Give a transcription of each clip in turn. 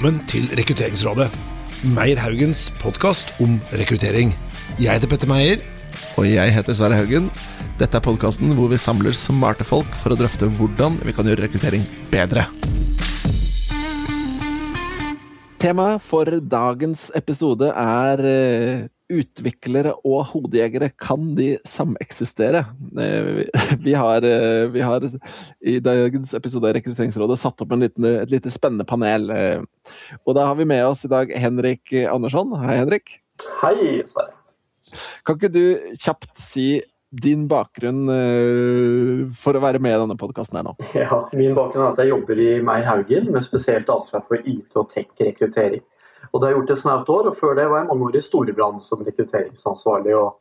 velkommen til Rekrutteringsrådet. Meyer Haugens podkast om rekruttering. Jeg heter Petter Meyer. Og jeg heter Sverre Haugen. Dette er podkasten hvor vi samler smarte folk for å drøfte hvordan vi kan gjøre rekruttering bedre. Temaet for dagens episode er eh, utviklere og hodejegere. Kan de sameksistere? Eh, vi har, eh, vi har i dagens episode av Rekrutteringsrådet satt opp liten, et lite spennende panel. Og da har vi med oss i dag Henrik Andersson. Hei, Henrik. Hei, Sverre. Kan ikke du kjapt si din bakgrunn for å være med i denne podkasten her nå? Ja, Min bakgrunn er at jeg jobber i Meyer Haugen med spesielt ansvar for IT og tech-rekruttering. Og Det har jeg gjort et snaut år, og før det var jeg mange år i Storebrand som rekrutteringsansvarlig. og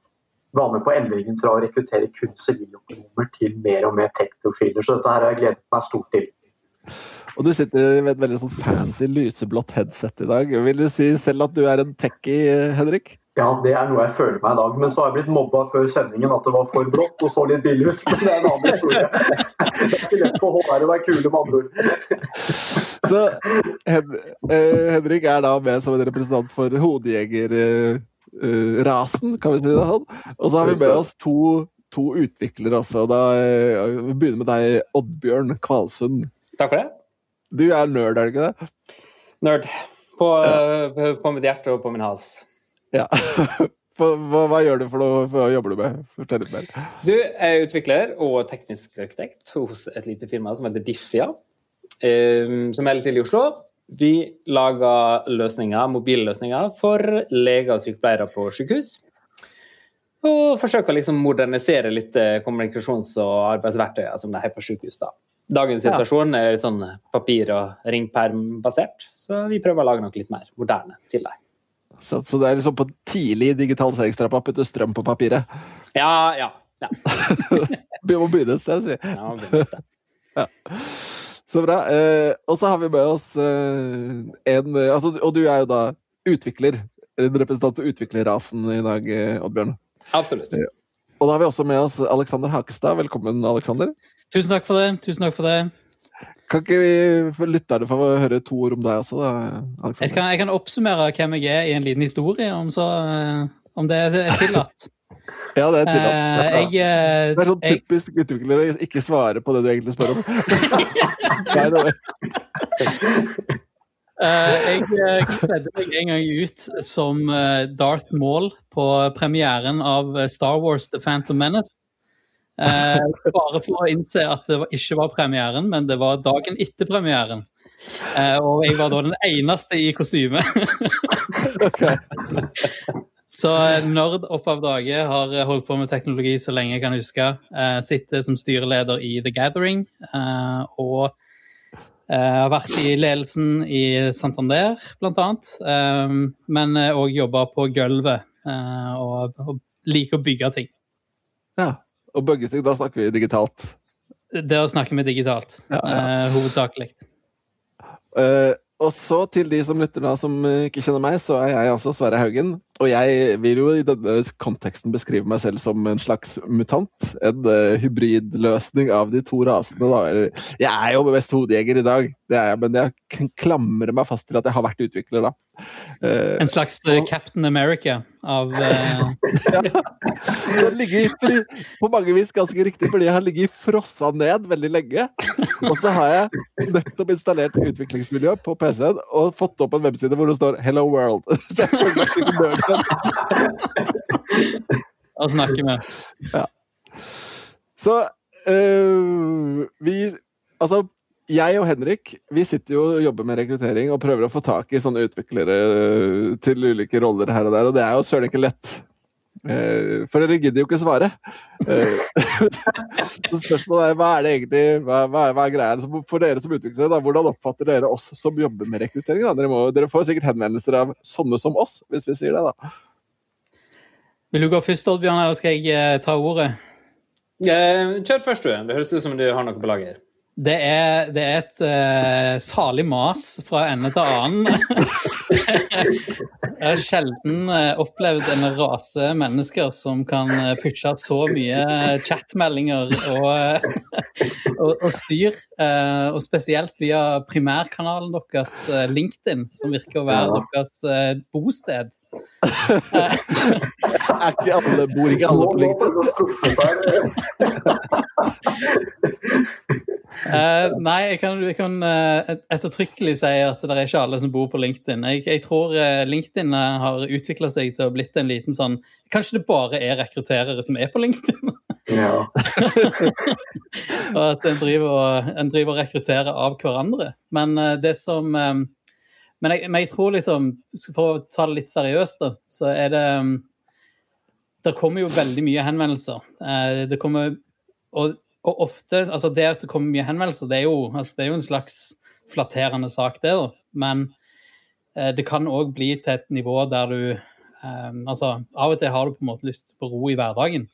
var med på endringen fra å rekruttere kun siviløkonomer til mer og mer tech-profiler. Så dette her har jeg gledet meg stort til. Og du sitter med et veldig sånn fancy lyseblått headset i dag. Vil du si selv at du er en techie, Henrik? Ja, det er noe jeg føler meg i dag. Men så har jeg blitt mobba før sendingen at det var for blått og så litt billig ut. Men det er en annen historie. Det er ikke lett for HR å være kule, med andre ord. Så Hen eh, Henrik er da med som en representant for hodejegerrasen, eh, kan vi si det sånn. Og så har vi med oss to, to utviklere også. Da, eh, vi begynner med deg, Oddbjørn Kvalsund. Takk for det. Du er nerd, er du ikke det? Nerd. På, ja. på mitt hjerte og på min hals. Ja. Hva, hva, gjør du for noe? Hva jobber du med? Fortell litt mer. Du er utvikler og teknisk arkitekt hos et lite firma som heter Diffia, um, som er litt til i Oslo. Vi lager løsninger, mobilløsninger for leger og sykepleiere på sykehus. Og forsøker liksom modernisere litt eh, kommunikasjons- og arbeidsverktøyer som det er på sykehus. da. Dagens situasjon er litt sånn papir- og ringpermbasert, så vi prøver å lage noe litt mer moderne til deg. Så, så, det er liksom på tidlig digitaliseringstrappa putte strøm på papiret? Ja, ja. ja. Vi må begynne et sted, sier Ja, sted. ja. Så bra. Eh, og så har vi med oss eh, en altså, Og du er jo da utvikler. En representant for utviklerrasen i dag, eh, Oddbjørn. Absolutt. Eh, og da har vi også med oss Alexander Hakestad. Velkommen, Alexander. Tusen takk for det. Tusen takk for det. Kan ikke vi for lytterne få høre to ord om deg også, da? Alexander? Jeg kan, jeg kan oppsummere hvem jeg er i en liten historie, om, så, om det er tillatt. ja, det er tillatt. Uh, jeg, uh, det er sånn typisk jeg, utvikler å ikke svare på det du egentlig spør om. Nei, det Uh, jeg kledde meg en gang ut som Darth Maul på premieren av Star Wars The Phantom Menace. Uh, bare for å innse at det ikke var premieren, men det var dagen etter premieren. Eh, og jeg var da den eneste i kostyme. Så nerd opp av dage har holdt på med teknologi så lenge jeg kan huske. Eh, sitter som styreleder i The Gathering og har vært i ledelsen i Santander, blant annet. men òg jobba på gulvet og, og liker å bygge ting. Ja. Og buggeting, da snakker vi digitalt? Det å snakke med digitalt, ja, ja. Uh, hovedsakelig. Uh, og så til de som lytter da, som ikke kjenner meg, så er jeg altså Sverre Haugen. Og jeg vil jo i denne konteksten beskrive meg selv som en slags mutant. En uh, hybridløsning av de to rasene. Da. Jeg er jo mest hodejeger i dag, det jeg, men jeg klamrer meg fast til at jeg har vært utvikler da. Uh, en slags uh, Captain America av uh... ja. ligger på mange vis ganske riktig, fordi jeg har ligget frossa ned veldig lenge. Og så har jeg nettopp installert utviklingsmiljø på PC-en og fått opp en webside hvor det står 'Hello World'. Så jeg føler meg Da snakker vi. Ja. Så øh, vi Altså, jeg og Henrik vi sitter jo og jobber med rekruttering og prøver å få tak i sånne utviklere øh, til ulike roller her og der, og det er jo søren ikke lett. Uh, for dere gidder jo ikke svare. Uh, så spørsmålet er hva er det egentlig hva, hva, hva er greia? Så for dere som utviklere, da, hvordan oppfatter dere oss som jobber med rekruttering? Dere, må, dere, får sikkert henvendelser av sånne som oss, hvis vi sier det, da. Vil du gå først, Oddbjørn, eller skal jeg uh, ta ordet? kjør først, du. Det høres ut som du har noe på lager. Det er, det er et uh, salig mas fra ende til annen. Jeg har sjelden uh, opplevd en rase mennesker som kan uh, pushe så mye chatmeldinger og, og, og styr. og spesielt via primærkanalen deres, LinkedIn, som virker å være ja. deres bosted. er ikke alle, bor ikke alle på LinkedIn? Uh, nei, jeg kan, jeg kan uh, ettertrykkelig si at det er ikke alle som bor på LinkedIn. Jeg, jeg tror uh, LinkedIn har utvikla seg til å blitt en liten sånn Kanskje det bare er rekrutterere som er på LinkedIn? Ja. og at en driver, en driver og rekrutterer av hverandre. Men det som um, men, jeg, men jeg, tror liksom For å ta det litt seriøst, da, så er det um, Det kommer jo veldig mye henvendelser. det kommer og og ofte Altså, det at det kommer mye henvendelser, det er jo, altså, det er jo en slags flatterende sak, det, da. Men eh, det kan òg bli til et nivå der du eh, Altså, av og til har du på en måte lyst på ro i hverdagen.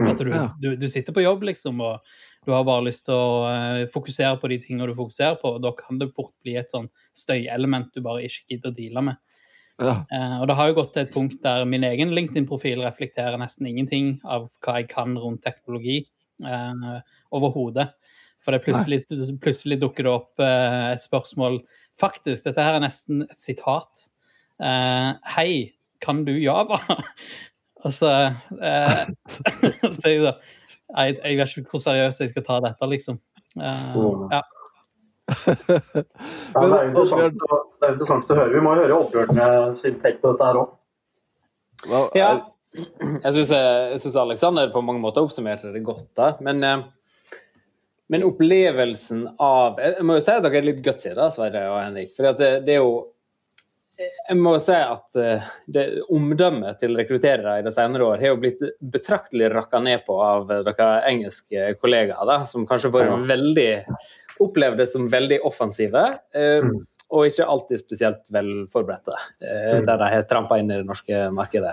Mm. At du, du, du, sitter på jobb, liksom, og du har bare lyst til å eh, fokusere på de tingene du fokuserer på. og Da kan det fort bli et sånn støyelement du bare ikke gidder å deale med. Ja. Uh, og det har jo gått til et punkt der min egen LinkedIn-profil reflekterer nesten ingenting av hva jeg kan rundt teknologi eh, overhodet. For det plutselig, plutselig, dukker det opp eh, et spørsmål Faktisk, dette her er nesten et sitat. Eh, Hei, kan du Java? altså eh, jeg, jeg, vet ikke hvor seriøst jeg skal ta dette, liksom. Eh, ja. ja, det, er interessant, det er interessant å høre. Vi må høre Oddbjørn sin take på dette her òg. Ja, jeg syns Alexander på mange måter oppsummerte det godt. da, men, eh, men opplevelsen av Jeg må jo si at dere er litt gutsy, da, Sverre og Henrik. for det, det, er jo jeg må si at eh, det, Omdømmet til rekrutterere i de senere år har jo blitt betraktelig rakka ned på av dere engelske kollegaer, da, som kanskje får veldig opplevd det som veldig offensive. Eh, mm. Og ikke alltid spesielt vel forberedte, mm. der de har trampa inn i det norske markedet.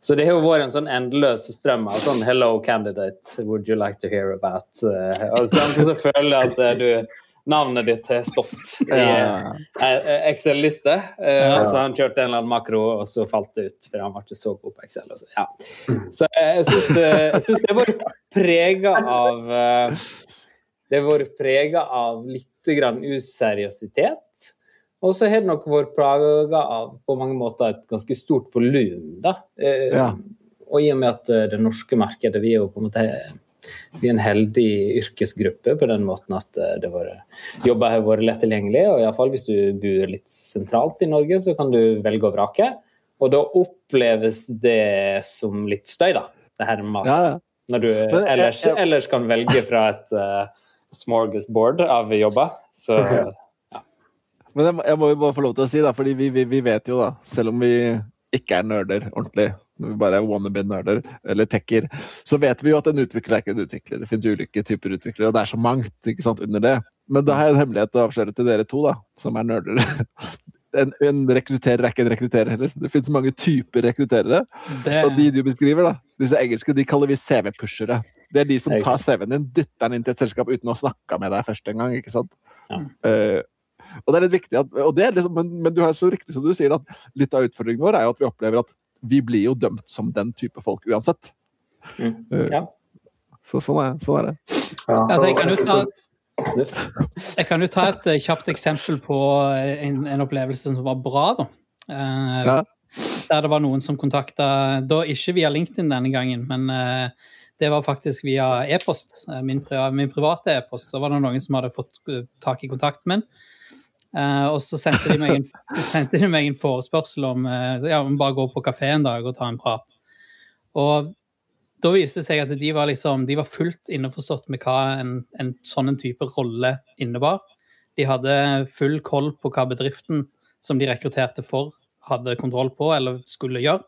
Så det har jo vært en sånn endeløs strøm av sånn 'Hello, candidate, would you like to hear about?' Uh, og så føler jeg at uh, du navnet ditt har stått i. Excel-liste. Uh. Og så har han kjørt en eller annen makro, og så falt det ut. For han var ikke så god på Excel. Så, ja. så jeg syns, det har vært prega av Det har vært prega av litt grann useriøsitet. Og så har det nok vært plaga av på mange måter et ganske stort volum. da. ja. Og i og med at eh, det norske markedet Vi er jo på en måte vi er en heldig yrkesgruppe på den måten at eh, det var, jobber har vært lett tilgjengelig. og Iallfall hvis du bor litt sentralt i Norge, så kan du velge å vrake. Og da oppleves det som litt støy, da. Det her maset. Ja, ja. Når du ellers, ellers, kan velge fra et uh, smorgasbord av jobber. Så Men jeg, jeg, må jo bare få lov til å si, da, fordi vi, vi, vi, vet jo, da, selv om vi ikke er nerder ordentlig, når vi bare er wannabe-nerder eller tekker, så vet vi jo at en utvikler er ikke en utvikler. Det finnes ulike typer utviklere, og det er så mangt ikke sant, under det. Men da har jeg en hemmelighet å avsløre til dere to, da, som er nerder. En, en rekrutterer er ikke en rekrutterer heller. Det finnes mange typer rekrutterere. Det... Og de du beskriver, da, disse engelske, de kaller vi CV-pushere. Det er de som tar CV-en din, dytter den inn til et selskap uten å snakke med deg først en gang. ikke sant? Ja. Uh, og det er litt viktig at, og det er liksom, men, men, du har så riktig som du sier, at litt av utfordringen vår er jo at vi opplever at vi blir jo dømt som den type folk uansett. Mm. Eh, ja. Så sånn er, sånn er det. Ja. Altså, jeg kan jo ta jeg kan jo ta et uh, kjapt eksempel på en, en, opplevelse som var bra. da. Uh, ja. Der det var noen som kontakta, da ikke via LinkedIn denne gangen, men uh, det var faktisk via e-post. Min, min, private e-post. Så var det noen som hadde fått tak i kontakt med den. Uh, og så sendte de, en, sendte de, meg en, forespørsel om uh, ja, bare gå på kafé en dag og ta en prat. Og da viste det seg at de var, liksom, de var fullt innforstått med hva en, en sånn type rolle innebar. De hadde full koll på hva bedriften som de rekrutterte for, hadde kontroll på eller skulle gjøre.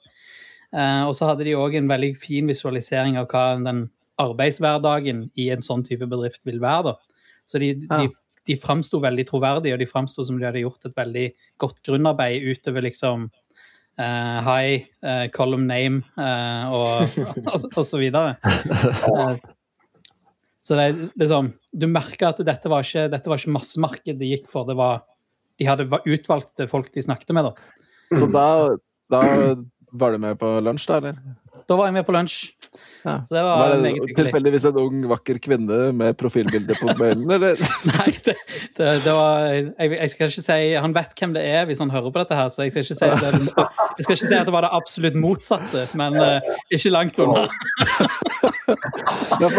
Uh, og så hadde de òg en veldig fin visualisering av hva den arbeidshverdagen i en sånn type bedrift vil være. Da. Så de, de de framsto veldig troverdige, og de framsto som de hadde gjort et veldig godt grunnarbeid utover liksom uh, Hi, uh, column name uh, og, og, og, så videre. Så det, er liksom, du merker at dette var ikke, dette var ikke massemarked de gikk for. Det var, de hadde utvalgt utvalgte folk de snakket med. da. Så da, da var du med på lunsj, da, eller? Da var jeg med på lunsj. Ja. Så det var, Var det tilfeldigvis en ung, vakker kvinne med profilbilde på mailen, eller? Nei, det, det, det var jeg, jeg skal ikke si Han vet hvem det er hvis han hører på dette, her, så jeg skal ikke si, det, jeg skal ikke si at det var det absolutt motsatte, men uh, ikke langt unna. Ja,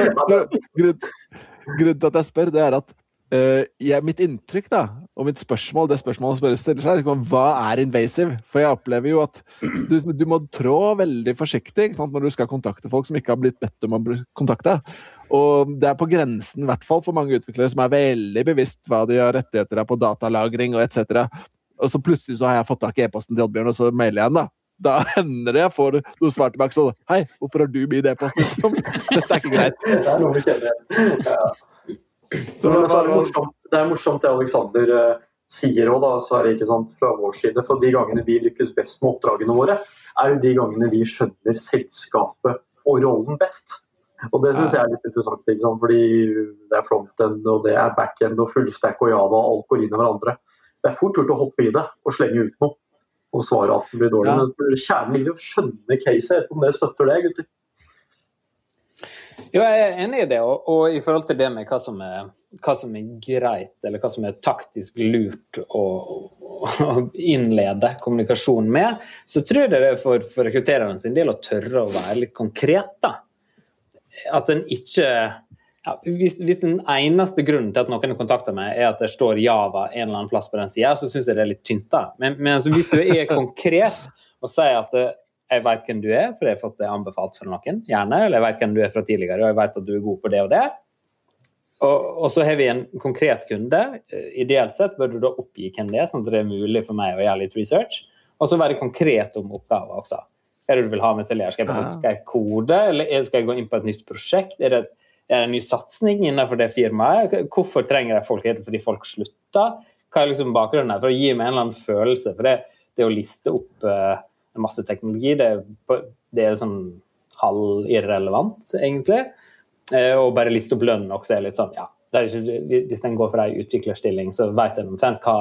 grunnen til at jeg spør, det er at eh, ja, mitt inntrykk da, og mitt spørsmål, det spørsmålet spør stiller seg, er liksom, hva er invasive? For jeg opplever jo at du, du må trå veldig forsiktig sant, når du skal kontakte folk som ikke har blitt bedt om å bli kontakta. Og det er på grensen, i hvert fall for mange utviklere, som er veldig bevisst hva de har rettigheter av på datalagring og etc. Og så plutselig så har jeg fått tak i e-posten til Oddbjørn, og så mailer jeg den, da. Da hender det jeg får noe svar tilbake sånn Hei, hvorfor har du min e-post? Liksom? Dette er ikke greit. Det er noe vi kjenner igjen. Ja. Det, er morsomt, det er morsomt det Alexander eh, sier òg, Sverre, ikke sant, fra vår side. For de gangene vi lykkes best med oppdragene våre, er jo de gangene vi skjønner selskapet og rollen best. Og det syns jeg er litt interessant, ikke sant? fordi det er frontend, og det er backend og fullstack og Java, og alt går inn i hverandre. Det er fort gjort å hoppe i det og slenge ut noe og svare at det blir dårlig. Ja. Men kjernen ligger i å skjønne caset. Jeg vet ikke om dere støtter det, gutter? Jo, jeg er enig i det. Og, og i forhold til det med hva som, er, hva som er greit, eller hva som er taktisk lurt å, å innlede kommunikasjon med, så tror jeg det er for, for rekruttererne sin del å tørre å være litt konkret. da. At en ikke ja, hvis, hvis den eneste grunnen til at noen kontakter meg, er at det står Java en eller annen plass på den sida, så syns jeg det er litt tynt. da. Men, men altså, hvis du er konkret og sier at jeg vet hvem du er, for jeg har fått det anbefalt fra noen, gjerne, eller jeg vet hvem du er fra tidligere, og jeg vet at du er god på det og det. Og, og så har vi en konkret kunde. Ideelt sett bør du da oppgi hvem det er, sånn at det er mulig for meg å gjøre litt research. Og så være konkret om oppgaver også. Hva er det du vil ha med til å gjøre? Skal jeg, skal jeg kode, eller er- skal jeg gå inn på et nytt prosjekt? Er det, er det en ny satsing innenfor det firmaet? Hvorfor trenger jeg folk? Er det fordi folk slutter? Hva er liksom bakgrunnen her? For å gi meg en eller annen følelse. For det, det å liste opp en masse teknologi, det, er det er sånn halvirrelevant, egentlig. Eh, og bare liste opp lønnen også er litt sånn, ja. Det er ikke, hvis en går for ei utviklerstilling, så vet en omtrent hva,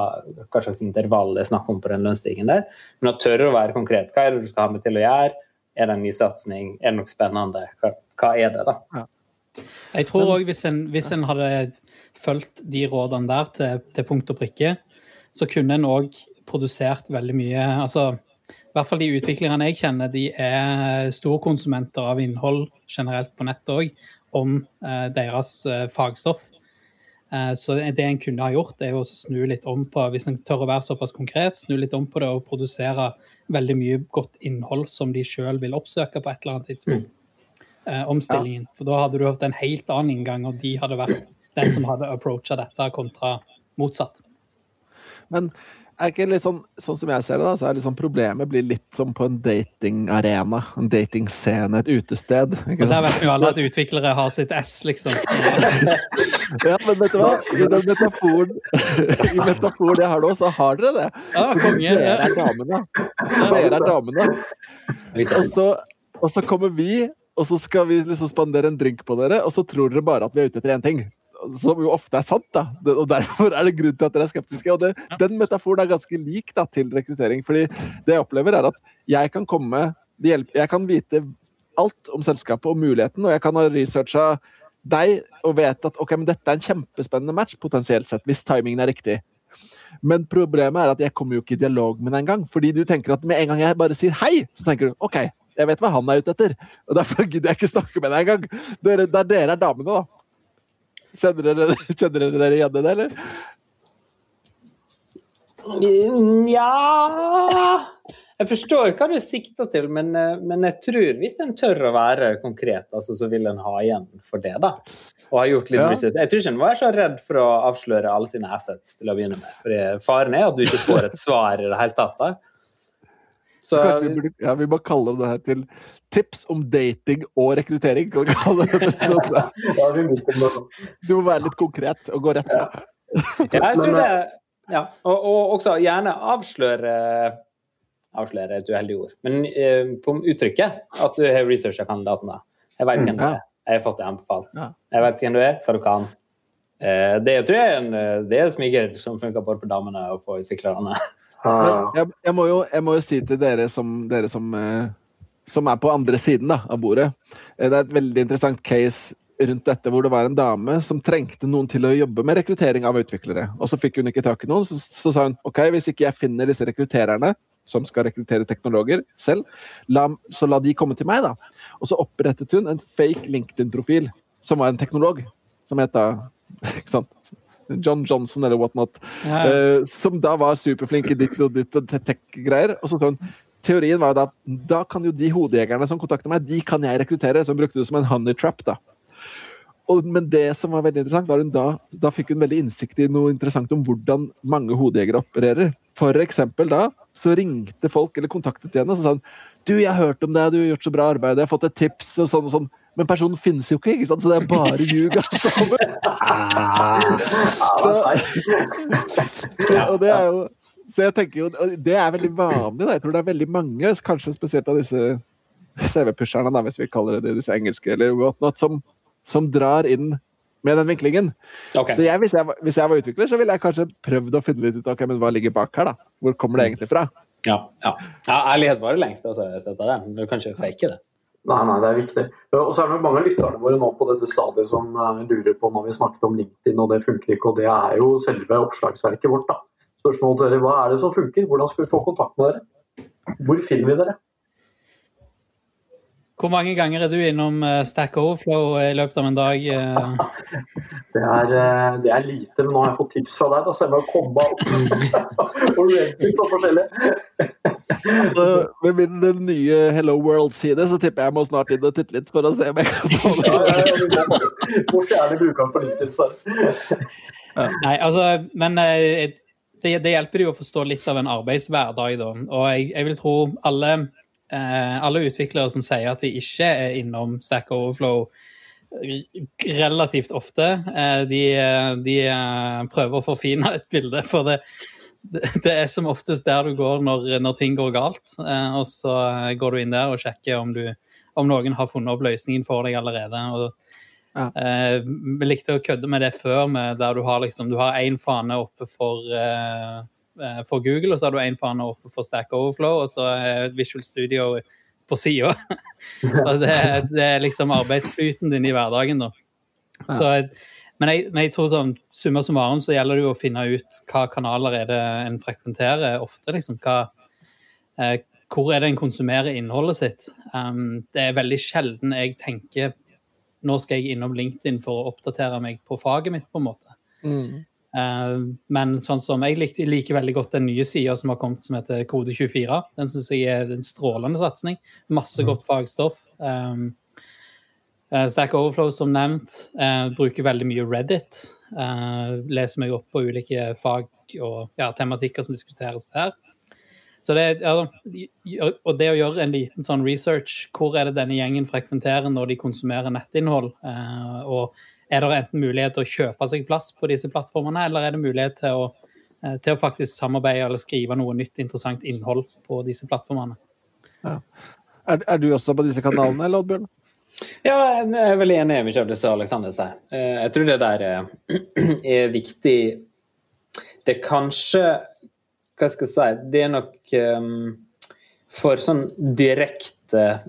hva slags intervall det er snakk om på den lønnsstigen der. Men å tørre å være konkret. Hva er det du skal ha meg til å gjøre? Er det en ny satsing? Er det noe spennende? Hva, hva er det, da? Jeg tror òg hvis, en- hvis en hadde fulgt de rådene der til, til punkt og prikke, så kunne en òg produsert veldig mye altså, I hvert fall de utviklerne jeg kjenner, de er storkonsumenter av innhold generelt på nettet òg, om eh, deres eh, fagstoff. Eh, så det en kunne ha gjort, er jo å snu litt om på, hvis en tør å være såpass konkret, snu litt om på det og produsere veldig mye godt innhold som de sjøl vil oppsøke på et eller annet tidspunkt eh, omstillingen. For da hadde du hatt en helt annen inngang, og de hadde vært den som hadde approacha dette, kontra motsatt. Men er ikke litt sånn, sånn som jeg ser det, da, så er liksom problemet blir litt som på en datingarena. En datingscene, et utested. Og der vet vi jo alle at utviklere har sitt S, liksom. Ja, men vet du hva? I den metaforen, i metaforen jeg har nå, så har dere det. Ja, konge. Dere Ja. er damene. Dere er damene. Og så, og så kommer vi, og så skal vi liksom spandere en drink på dere, og så tror dere bare at vi er ute etter én ting. Som jo ofte er sant, da. Og derfor er det grunn til at dere er skeptiske. Og det, den metaforen er ganske lik da, til rekruttering. fordi det jeg opplever, er at jeg kan komme Jeg kan vite alt om selskapet og muligheten, og jeg kan ha researcha deg og vet at ok, men dette er en kjempespennende match, potensielt sett, hvis timingen er riktig. Men problemet er at jeg kommer jo ikke i dialog med deg engang. Fordi du tenker at med en gang jeg bare sier hei, så tenker du OK, jeg vet hva han er ute etter. Og derfor gidder jeg ikke snakke med deg engang. Dere, der dere er damene, da. Kjenner dere, kjenner dere dere igjen i det, eller? Ja Jeg forstår hva du sikter til, men, eh, men jeg tror hvis en tør å være konkret, altså, så vil en ha igjen for det. da. Og har gjort litt Ja. research. Jeg tror ikke en var så redd for å avsløre alle sine assets til å begynne med. For Faren er at du ikke får et svar i det hele tatt. da. Så Kanskje vi, burde, ja, vi må kalle det her til tips om dating og rekruttering. Kan vi kalle det. Du må være litt konkret og gå rett fra. ja, jeg tror det ja. og, og også gjerne avsløre Avsløre et uheldig ord, men uh, på uttrykket at du har researcha kandidaten. da. Jeg vet hvem du er. Jeg har fått det anbefalt. Jeg vet hvem du er, hva du kan. Uh, det tror jeg er en eh, det er en smyger som funker både på damene og på utviklerne. Uh, jeg, jeg, må jo, jeg må jo si til dere som, dere som, eh, som er på andre siden da, av bordet eh, Det er et veldig interessant case rundt dette, hvor det var en dame som trengte noen til å jobbe med rekruttering av utviklere. Og så fikk hun ikke tak i noen, så, så sa hun ok, hvis ikke jeg finner disse rekruttererne, som skal rekruttere teknologer selv, la, så la de komme til meg, da. Og så opprettet hun en fake LinkedIn-profil, som var en teknolog, som het da ikke sant? John Johnson eller whatnot. Ja. Uh, som da var superflink i ditt og ditt og tech-greier. Og så sånn, Teorien var da at da kan jo de hodejegerne som kontakter meg, de kan jeg rekruttere. Så hun brukte det som en honey trap. da. Og, men det som var veldig interessant, var hun da, da fikk hun veldig innsikt i noe interessant om hvordan mange hodejegere opererer. For eksempel da så ringte folk eller kontaktet henne og så sa hun, du, jeg har hørt om deg, du har gjort så bra arbeid, jeg har fått et tips og sånn og sånn. Men personen finnes jo ikke, ikke sant? så det er bare ljug. alt sammen. ja, er og det er jo så jeg tenker jo, og Det er veldig vanlig. Da. Jeg tror det er veldig mange, kanskje spesielt av disse CV-pusherne, hvis vi kaller det det, disse engelske, eller whatnot, som, som drar inn med den vinklingen. Okay. Så jeg, hvis, jeg, var- hvis jeg var utvikler, så ville jeg kanskje prøvd å finne litt ut av ok, men hva ligger bak her. da? Hvor kommer det egentlig fra? Ja, ja. ja ærlighet varer lengst. Altså, jeg støtter den. Du kan ikke fake det. Nei, nei, det er viktig. Og så er det mange av lytterne våre nå på dette stadiet som eh, lurer på når vi snakket om LinkedIn, og det funker ikke. Og det er jo selve oppslagsverket vårt. da. Spørsmålet til dere, Hva er det som funker? Hvordan skal vi få kontakt med dere? Hvor finner vi dere? Hvor mange ganger er du innom eh, Stack Overflow i løpet av en dag? eh? Det er, eh, det er lite, men nå har jeg fått tips fra deg. Da ser jeg må komme opp og Reddit og forskjellig. Så Med min nye Hello World-side så tipper jeg jeg må snart inn og titte litt for å se om jeg kan få det. Må fjerne brukeren på LinkedIn. Så. Nei, altså, men eh, det, det hjelper jo å forstå litt av en arbeidshverdag, da. Og jeg, jeg vil tro alle, eh, alle utviklere som sier at de ikke er innom Stack Overflow relativt ofte, eh, de, eh, de eh, prøver å forfine et bilde. For det, det er som oftest der du går når, når ting går galt. Eh, og så eh, går du inn der og sjekker om, du, om noen har funnet opp løsningen for deg allerede. og Ja. Eh, vi likte å kødde med det før, med der du har liksom, du har én fane oppe for, eh, eh, for Google, og så har du én fane oppe for Stack Overflow, og så er Visual Studio på sida. det, det er liksom arbeidsflyten din i hverdagen, da. Så, men, jeg, men jeg tror sånn summa summarum så gjelder det jo å finne ut hva kanaler er det en frekventerer ofte. liksom, hva eh, hvor er det en konsumerer innholdet sitt? Um, det er veldig sjelden jeg tenker nå skal jeg innom LinkedIn for å oppdatere meg på faget mitt, på en måte. Mm. Eh, men sånn som jeg likte, liker veldig godt den nye sida som har kommet, som heter Kode24. Den syns jeg er en strålende satsing. Masse godt fagstoff. Um, eh, Stack Overflow, som nevnt, eh, bruker veldig mye Reddit. Leser meg opp på ulike fag og ja, tematikker som diskuteres der. Så det, ja, og det å gjøre en liten sånn research, hvor er det denne gjengen frekventerer når de konsumerer nettinnhold? Og er det enten mulighet til å kjøpe seg plass på disse plattformene, eller er det mulighet til å, eh, til å faktisk samarbeide eller skrive noe nytt, interessant innhold på disse plattformene? Er, er du også på disse kanalene, eller Oddbjørn? Ja, jeg er veldig enig i mye av det som Alexander sier. Eh, Jeg tror det der er, er viktig Det er kanskje Hva skal jeg si Det er nok um, For sånn direkte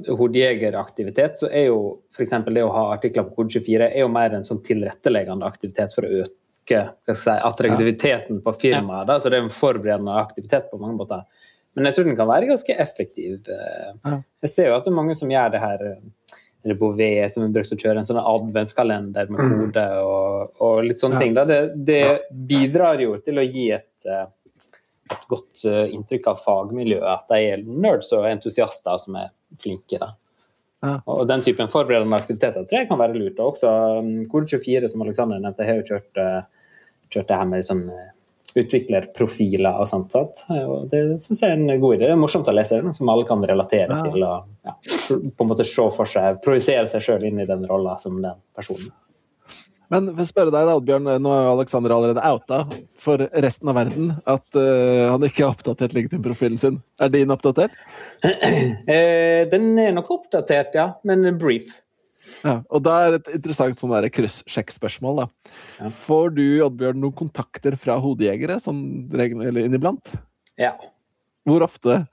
hodejegeraktivitet, så er jo f.eks. det å ha artikler på kode 24 er jo mer en sånn tilretteleggende aktivitet for å øke skal si, attraktiviteten på firmaet. da, Så det er en forberedende aktivitet på mange måter. Men jeg tror den kan være ganske effektiv. eh. Jeg ser jo at det er mange som gjør det her eh, eller Bouvet, som har brukt å kjøre en sånn adventskalender med Mm. kode og, og litt sånne ting. Da. Det, det bidrar jo til å gi et, eh, et godt eh, inntrykk av fagmiljøet, at de er nerds og entusiaster som er flinke. Da. Ja. Og den typen forberedende aktiviteter tror jeg kan være lurt. Og også Kode 24, som Alexander nevnte, har jo kjørt, eh, kjørt det her med sånn eh, utviklerprofiler og sånt. sånt. Og det syns jeg er en god idé. Det er morsomt å lese det, som alle kan relatere Ja. til. og ja, på en måte se for seg, projisere seg sjøl inn i den rolla som den personen. Men for å spørre deg, da, Oddbjørn, nå er jo Alexander allerede outa for resten av verden at uh, han ikke har oppdatert LinkedIn-profilen sin. Er din oppdatert? Eh, den er nok oppdatert, ja, men brief. Ja, og da er et interessant sånn kryssjekkspørsmål. Ja. Får du, Oddbjørn, noen kontakter fra hodejegere sånn eller inniblant? Ja. Hvor ofte?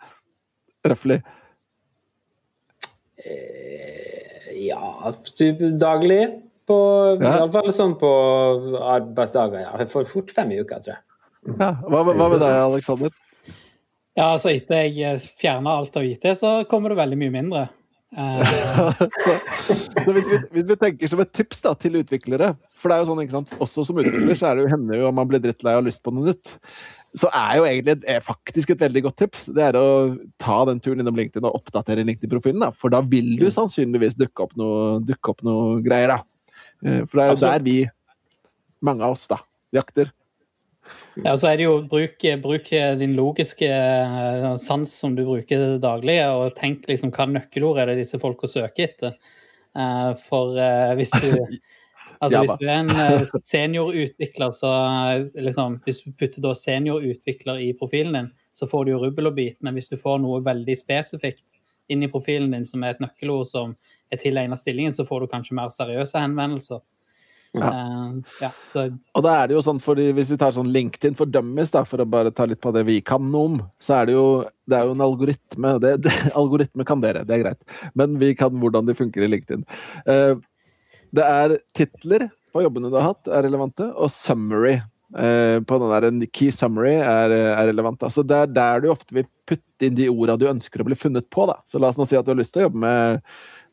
Røftlig? Eh, ja, typ daglig. På, Ja. Iallfall sånn på arbeidsdager. Ja. Jeg får fort fem i uka, tror jeg. Ja, hva, hva med deg, Aleksander? Ja, altså etter jeg fjerna alt av IT, så kommer det veldig mye mindre. Eh, så, så hvis, vi, hvis vi tenker som et tips da, til utviklere For det er jo sånn, ikke sant, også som utvikler så er det jo hender jo om man blir drittlei og har lyst på noe nytt. Så er jo egentlig er faktisk et veldig godt tips det er å ta den turen innom LinkedIn og oppdatere LinkedIn-profilen. da, For da vil du sannsynligvis dukke opp noe, dukke opp noe greier. da. Eh, For det er jo Absolutt. der vi, mange av oss, da, jakter. Ja, så er det jo bruk, bruk din logiske eh, sans som du bruker daglig, og tenk liksom hva nøkkelord er det disse folka søker etter. Eh, For hvis du Altså Hvis du er en seniorutvikler, så liksom Hvis du putter da seniorutvikler i profilen din, så får du jo rubbel og bit, men hvis du får noe veldig spesifikt inn i profilen din som er et nøkkelord som er tilegnet stillingen, så får du kanskje mer seriøse henvendelser. Ja. Uh, ja, så Og da er det jo sånn, fordi Hvis vi tar sånn LinkedIn for dummies, da, for å bare ta litt på det vi kan noe om, så er det jo, det er jo en algoritme. Det, det, algoritme kan dere, det er greit. Men vi kan hvordan de funker i LinkedIn. Uh, det er titler på jobbene du har hatt, er relevante, og summary. eh, på den der, en Key summary er, er relevant. Altså, det er der du ofte vil putte inn de orda du ønsker å bli funnet på. Da. Så la oss nå si at du har lyst til å jobbe med,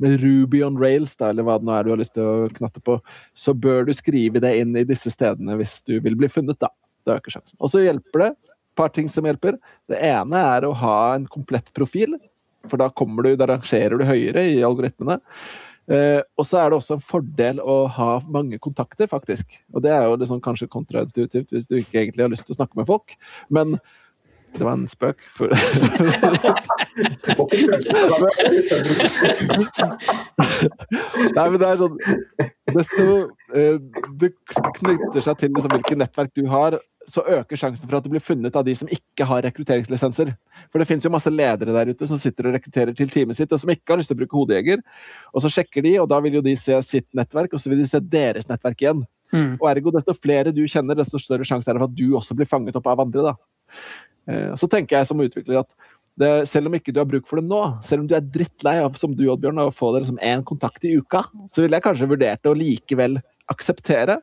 med Ruby on rails, da, eller hva det nå er du har lyst til å knatte på så bør du skrive det inn i disse stedene hvis du vil bli funnet. da. Det øker sjansen. Og så hjelper det. Et par ting som hjelper. Det ene er å ha en komplett profil, for da, kommer du, da rangerer du høyere i algoritmene. Eh, og så er det også en fordel å ha mange kontakter, faktisk. Og det er jo liksom kanskje kontraintuitivt hvis du ikke egentlig har lyst til å snakke med folk, men det var en spøk. For Nei, men det er sånn Desto eh, det knytter seg til liksom, hvilke nettverk du har, så øker sjansen for at du blir funnet av de som ikke har rekrutteringslisenser. For det finnes jo masse ledere der ute som sitter og rekrutterer til teamet sitt, og som ikke har lyst til å bruke hodejeger. Og så sjekker de, og da vil jo de se sitt nettverk, og så vil de se deres nettverk igjen. mm. Og ergo, desto flere du kjenner, desto større sjanse er det for at du også blir fanget opp av andre. da. Eh, Så tenker jeg som utvikler at det, selv om ikke du har bruk for det nå, selv om du er drittlei av som du Oddbjørn, å få det liksom én kontakt i uka, så ville jeg kanskje vurdert å likevel akseptere.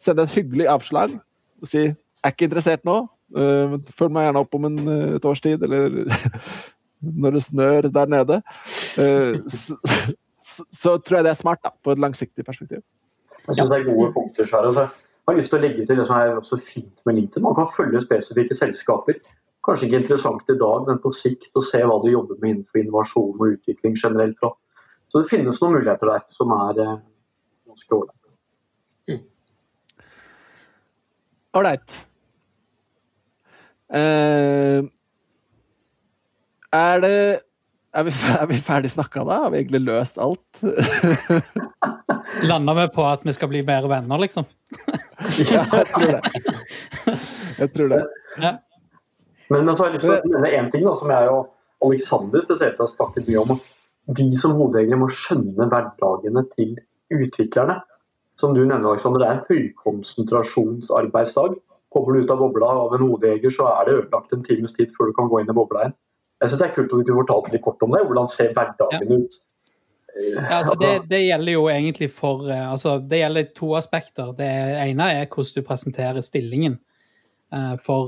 Sende et hyggelig avslag og si 'er ikke interessert nå', øh, følg meg gjerne opp om en, øh, et års tid, eller når det snør der nede. Eh, så, så, så tror jeg det er smart, da, på et langsiktig perspektiv. Jeg synes det er gode punkter. Sara. Altså, jeg har lyst til å legge til det som er også fint med LinkedIn. Man kan følge spesifikke selskaper. Kanskje ikke interessant i dag, men på sikt å se hva du jobber med innenfor innovasjon og utvikling generelt. da. Så det finnes noen muligheter der som er eh, ganske ålreite. Ålreit. Eh, er det er vi, er vi ferdig snakka da? Har vi egentlig løst alt? Landa vi på at vi skal bli bedre venner, liksom? ja, jeg tror det. Jeg tror det. Ja. Men, men så har jeg lyst til å nevne én ting da, som jeg og Alexander spesielt har snakket mye om. Vi som hodejegere må skjønne hverdagene til utviklerne. Som du nevner, Alexander, det er en høykonsentrasjonsarbeidsdag. Kommer du ut av bobla av en hodejeger, så er det ødelagt en times tid før du kan gå inn i bobla igjen. Jeg synes Det er kult om du kunne fortalt litt kort om det. Hvordan ser hverdagen ut? Eh, Ja, altså det, det gjelder jo egentlig for eh, altså Det gjelder to aspekter. Det ene er hvordan du presenterer stillingen. Eh, For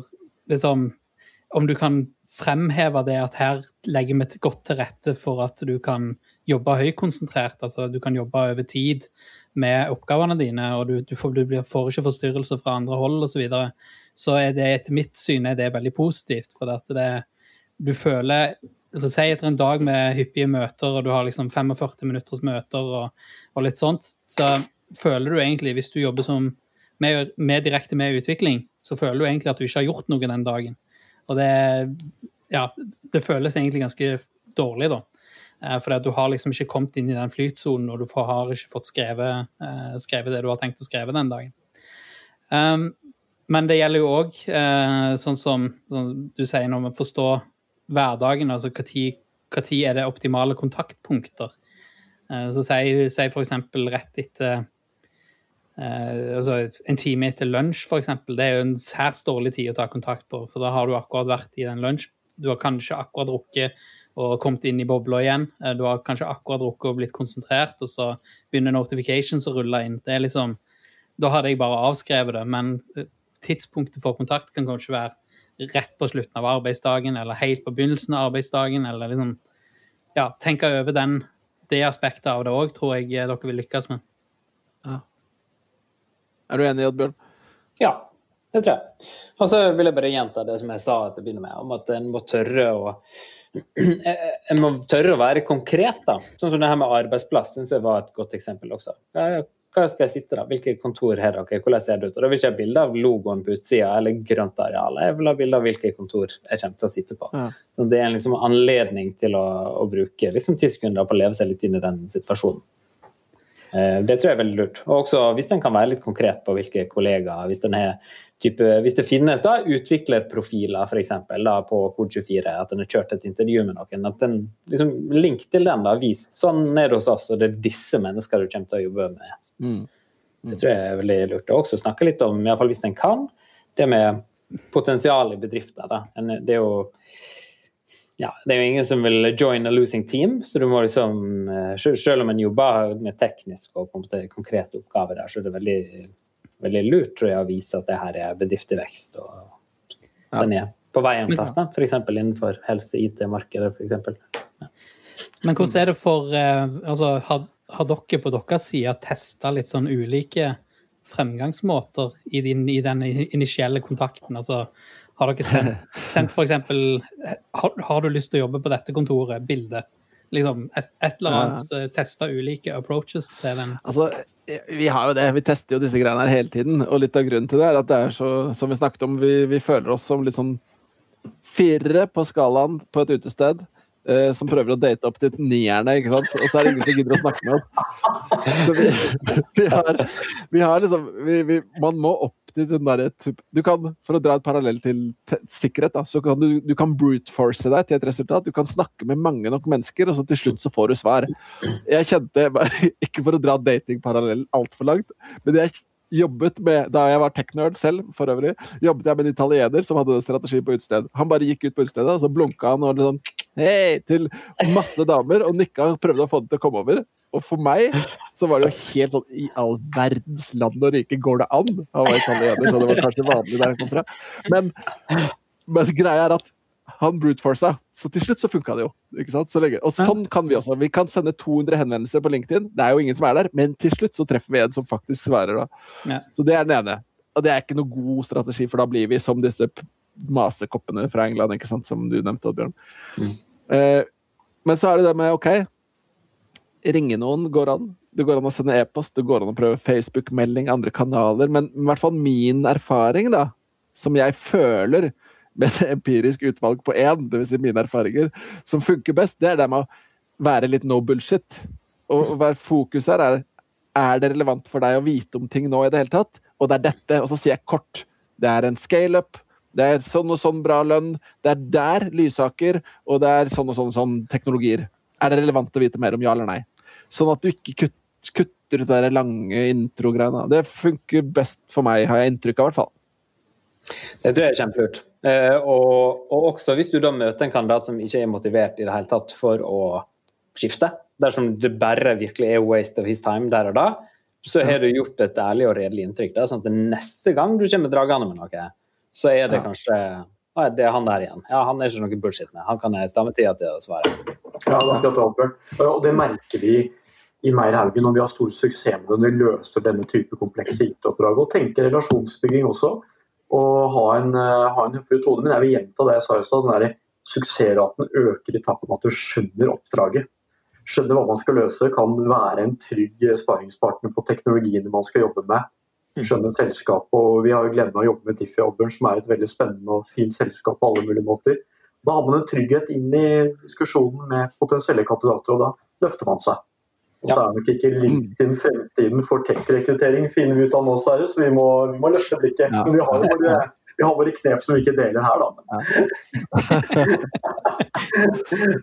liksom Om du kan fremheve det at her legger vi godt til rette for at du kan jobbe høykonsentrert. Altså du kan jobbe over tid med oppgavene dine, og du, du, får, du får ikke forstyrrelser fra andre hold osv. Så, videre. så er det etter mitt syn er det veldig positivt. For at det, du føler altså Si etter en dag med hyppige møter, og du har liksom 45 minutters møter og, og litt sånt, så føler du egentlig, hvis du jobber som med, med direkte med utvikling, så føler du egentlig at du ikke har gjort noe den dagen. Og det, ja, det føles egentlig ganske dårlig, da. Eh, For du har liksom ikke kommet inn i den flytsonen, og du har ikke fått skrevet, eh, skrevet det du har tenkt å skrive den dagen. Um, men det gjelder jo òg, eh, sånn som sånn du sier, når vi forstår hverdagen, altså når er det optimale kontaktpunkter. Så si, si f.eks. rett etter eh, altså En time etter lunsj, f.eks. Det er jo en særs dårlig tid å ta kontakt på, for da har du akkurat vært i den lunsj. Du har kanskje akkurat drukket og kommet inn i bobla igjen. Eh, du har kanskje akkurat drukket og blitt konsentrert, og så begynner notifications å rulle inn. Det er liksom, Da hadde jeg bare avskrevet det, men eh, tidspunktet for kontakt kan kanskje være rett på slutten av arbeidsdagen, eller helt på begynnelsen av arbeidsdagen, eller liksom Ja, tenke over den, det aspektet av det òg, tror jeg dere vil lykkes med. Er du enig, Oddbjørn? Ja, det tror jeg. Og så vil jeg bare gjenta det som jeg sa til å begynne med, om at en må tørre å en må tørre å være konkret, da. Sånn som det her med arbeidsplass syns jeg var et godt eksempel også. Hva skal jeg sitte da? Hvilke kontor har dere? Hvordan ser det ut? Og Da vil ikke jeg ha bilde av logoen på utsida eller grønt areal. Jeg vil ha bilde av hvilke kontor jeg kommer til å sitte på. Ja. Så det er en liksom anledning til å, å bruke liksom ti sekunder på å leve seg litt inn i den situasjonen. Eh, Det tror jeg er veldig lurt. Og også hvis en kan være litt konkret på hvilke kollegaer Hvis, den type, hvis det finnes da utviklerprofiler for eksempel, da, på Kode24, at en har kjørt et intervju med noen, at en liksom, link til den da, vis sånn er det hos oss, og det er disse mennesker du kommer til å jobbe med. Mm. Det tror jeg er veldig lurt. Og også snakke litt om, i hvert fall hvis en kan, det med potensial i bedrifter. Da. Det er jo ja, det er jo ingen som vil join a losing team, så du må liksom eh, Selv om en jobber med teknisk og konkrete oppgaver der, så er det veldig, veldig lurt tror jeg, å vise at det her er bedrift i vekst, og Ja. den er på vei en plass. F.eks. innenfor helse-IT-markedet. for eksempel. Men hvordan er det for eh, altså, har, har dere på deres side testa litt sånn ulike fremgangsmåter i, din, i den initielle kontakten? Altså, har dere sendt, sendt for eksempel har, har du lyst til å jobbe på dette kontoret? Bilde. Liksom et, et eller annet. Ja. Testa ulike approaches til den. Altså, vi har jo det. Vi tester jo disse greiene her hele tiden. Og litt av grunnen til det er at det er så, som vi snakket om, vi, vi føler oss som litt sånn firere på skalaen på et utested. eh, som prøver å date opp til nierne, ikke sant? og så er det ingen som gidder å snakke med oss. Så vi, vi, har, vi har liksom vi, vi, Man må opp til den derre Du kan, for å dra et parallell til sikkerhet, da, så kan du, du kan brute force deg til et resultat. Du kan snakke med mange nok mennesker, og så til slutt så får du svar. Jeg kjente, Ikke for å dra datingparallell altfor langt, men jeg jobbet med, da jeg var tech-nerd selv, for øvrig, jobbet jeg med en italiener som hadde strategi på utested. Han bare gikk ut på utestedet, og så blunka han og liksom hei til masse damer, og nikka og prøvde å få dem til å komme over. Og for meg så var det jo helt sånn I all verdens land og rike går det an? Han var italiener, så det var kanskje vanlig der han kom fra. Men, men greia er at han brute forsa, så til slutt så funka det jo. ikke sant? Så lenge. Og sånn kan vi også. Vi kan sende 200 henvendelser på LinkedIn, det er jo ingen som er der, men til slutt så treffer vi en som faktisk svarer. da. Ja. Så det er den ene. Og det er ikke noe god strategi, for da blir vi som disse masekoppene fra England, ikke sant, som du nevnte, Oddbjørn. Eh, men så er det det med OK, ringe noen går an. Det går an å sende e-post, det går an å prøve Facebook-melding, andre kanaler. Men i hvert fall min erfaring, da, som jeg føler med et empirisk utvalg på én, dvs. Si mine erfaringer, som funker best, det er det med å være litt no bullshit. Og og være fokus her er er det relevant for deg å vite om ting nå i det hele tatt? Og det er dette. Og så sier jeg kort. Det er en scale-up. Det er sånn og sånn bra lønn. Det er der Lysaker, og det er sånn og sånn, sånn teknologier. Er det relevant å vite mer om ja eller nei? Sånn at du ikke kutter, kutter ut de lange intro-greiene. Det funker best for meg, har jeg inntrykk av, i hvert fall. Det tror jeg er kjempelurt. Eh, og, og også hvis du da møter en kandidat som ikke er motivert i det hele tatt for å skifte, dersom det bare virkelig er waste of his time der og da, så har du gjort et ærlig og redelig inntrykk. Da, sånn at neste gang du kommer dragende med noe, så er det kanskje ja, det er han der igjen. Ja, han er ikke noe bullshit med. Han kan jeg ta med tida til å svare. Ja, det er akkurat Albert. Og det merker vi i Meyer Haugen når vi har stor suksess med når vi løser denne type komplekse IT-oppdrag. Og tenker relasjonsbygging også. Og ha en, eh, ha en høflig tone. Men jeg vil gjenta det jeg sa i stad. Suksessraten øker i takt med at du skjønner oppdraget. Skjønner hva man skal løse, kan være en trygg sparingspartner på teknologiene man skal jobbe med. Skjønner selskapet, og Vi har jo gleden av å jobbe med Tiffy Obbern, som er et veldig spennende og fint selskap på alle mulige måter. Da har man en trygghet inn i diskusjonen med potensielle kandidater, og da løfter man seg. Og så er nok ikke LinkedIn fremtiden for tech-rekruttering, finner vi ut av nå, Sverre, så vi må, vi må løfte blikket. Men vi har jo våre, vi har våre knep som vi ikke deler her, da.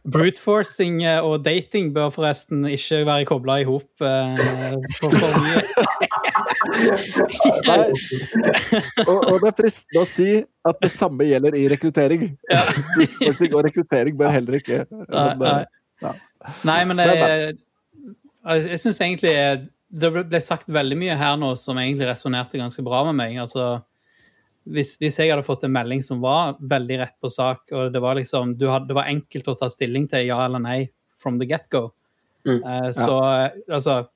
Brute forcing eh, og dating bør forresten ikke være kobla i hop eh, for mye. Og, og det er fristende å si at det samme gjelder i rekruttering. Ja. og rekruttering bør heller ikke Nei, men, nei. ja. Nei, men det, jeg, jeg syns egentlig det ble- sagt veldig mye her nå som egentlig resonnerte ganske bra med meg. Altså, hvis, hvis jeg hadde fått en melding som var veldig rett på sak, og det var liksom du hadde, Det var enkelt å ta stilling til ja eller nei from the get-go, Mm. uh, så altså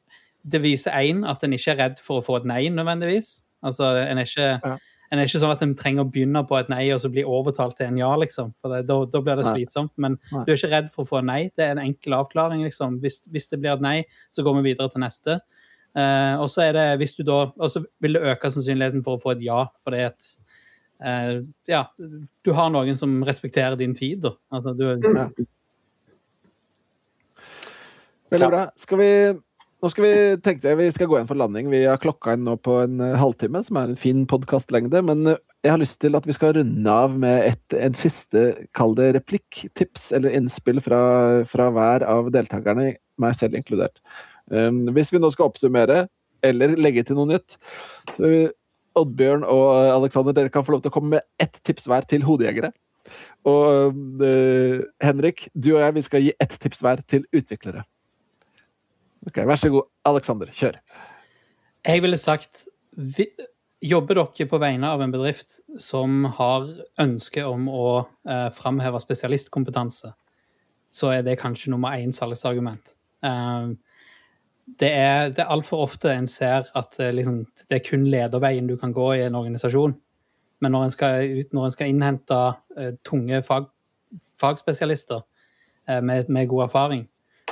Det viser én at en ikke er redd for å få et nei, nødvendigvis. Altså, en er ikke Ja. En er ikke sånn at en trenger å begynne på et nei og så bli overtalt til en ja, liksom. For det, da, da blir det slitsomt. Men Nei. du er ikke redd for å få en nei. Det er en enkel avklaring, liksom. Hvis, hvis det blir et nei, så går vi videre til neste. Eh, og så er det hvis du da Og så vil det øke sannsynligheten for å få et ja, fordi at eh, Ja, du har noen som respekterer din tid, da. Altså, du, Veldig bra. Skal vi nå skal vi tenke vi skal gå inn for landing. Vi har klokka inn nå på en eh, halvtime, som er en fin podkastlengde. Men eh, jeg har lyst til at vi skal runde av med et, en siste, kall det replikk, tips eller innspill fra, fra hver av deltakerne, meg selv inkludert. Um, hvis vi nå skal oppsummere, eller legge til noe nytt uh, Oddbjørn og Aleksander, dere kan få lov til å komme med ett tips hver til hodejegere. Og uh, Henrik, du og jeg vi skal gi ett tips hver til utviklere. Ok, Vær så god, Aleksander, kjør. Jeg ville sagt vi, Jobber dere på vegne av en bedrift som har ønske om å eh, framheve spesialistkompetanse, så er det kanskje nummer én salgsargument. Eh, det er, det er altfor ofte en ser at det, liksom, det er kun lederveien du kan gå i en organisasjon. Men når en skal, ut, når en skal innhente eh, tunge fag, fagspesialister eh, med, med god erfaring,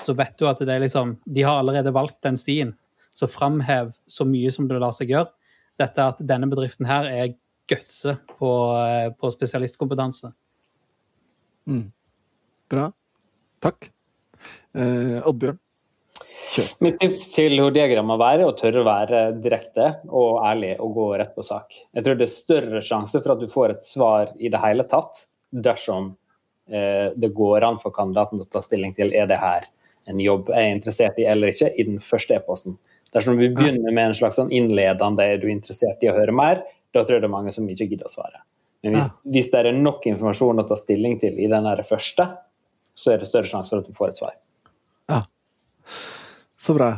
så vet du at det er liksom, de har allerede valgt den stien. Så framhev så mye som det lar seg gjøre. Dette at denne bedriften her er gutse på, eh, på spesialistkompetanse. Bra. Takk. Eh, Oddbjørn. Mitt tips til hodejegere må være å tørre å være direkte og ærlig og gå rett på sak. Jeg tror det er større sjanse for at du får et svar i det hele tatt dersom eh, det går an for kandidaten å ta stilling til er det her en jobb jeg er interessert i eller ikke, i den første e-posten. Dersom vi begynner med en slags sånn innledende er du interessert i å høre mer, da tror jeg det er mange som ikke gidder å svare. Men hvis, hvis det er nok informasjon å ta stilling til i den første, så er det større sjanse for at du får et svar. Ja. Så bra.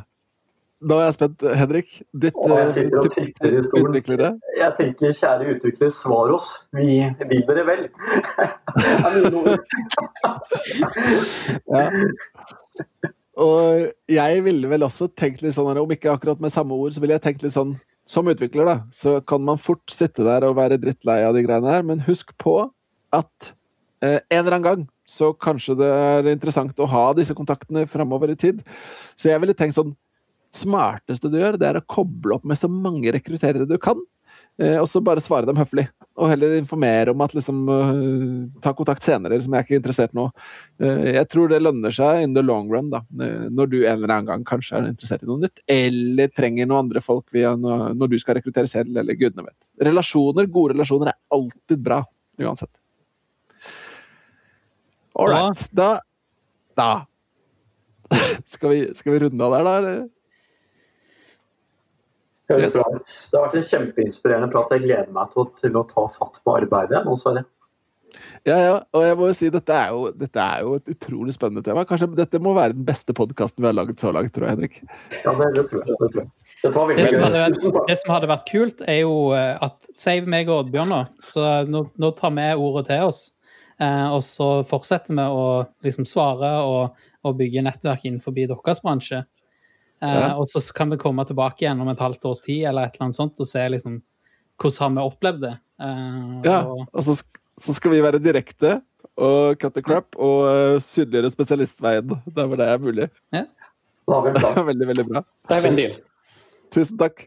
Da er jeg spent. Henrik, ditt utvikler utviklere? Jeg tenker, kjære utvikler, svar oss. Vi vil dere vel. Ja. Og jeg ville vel også tenkt litt sånn, om ikke akkurat med samme ord, så ville jeg tenkt litt sånn Som utvikler, da, så kan man fort sitte der og være drittlei av de greiene her, men husk på at eh, en eller annen gang så kanskje det er interessant å ha disse kontaktene framover i tid. Så jeg ville tenkt sånn Smarteste du gjør, det er å koble opp med så mange rekrutterere du kan. Eh, og så bare svare dem høflig. Og heller informere om at liksom øh, Ta kontakt senere, som jeg er ikke interessert nå. Eh, jeg tror det lønner seg in the long run, da. eh, Når du en eller annen gang kanskje er interessert i noe nytt. Eller trenger noen andre folk via når du skal rekruttere selv, eller gudene vet. Relasjoner, gode relasjoner, er alltid bra. Uansett. All right. Da Da skal vi, skal vi runde av der, da? Høres bra ut. Det har vært en kjempeinspirerende prat. Jeg gleder meg til å, til å ta fatt på arbeidet. Nå, Sverre. Ja, ja, og jeg må jo si dette er jo, dette er jo et utrolig spennende tema. Kanskje dette må være den beste podkasten vi har laget så langt, tror jeg, Henrik. Ja, det, det tror jeg. Det tror jeg. det, Det som, hadde vært, det som hadde vært kult, er jo eh, at Si meg og Oddbjørn, nå. Så nå, nå tar vi ordet til oss. Eh, og så fortsetter vi å liksom svare og, og bygge nettverk innenfor deres bransje. Eh, Ja. Og så kan vi komme tilbake igjen om et halvt års tid eller et eller annet sånt og se liksom hvordan har vi opplevd det. Eh, Ja, og, og så, så skal vi være direkte og cut the crap og uh, synliggjøre spesialistveien der hvor det er mulig. Ja. Det er veldig, veldig bra. Det er en deal. Tusen takk.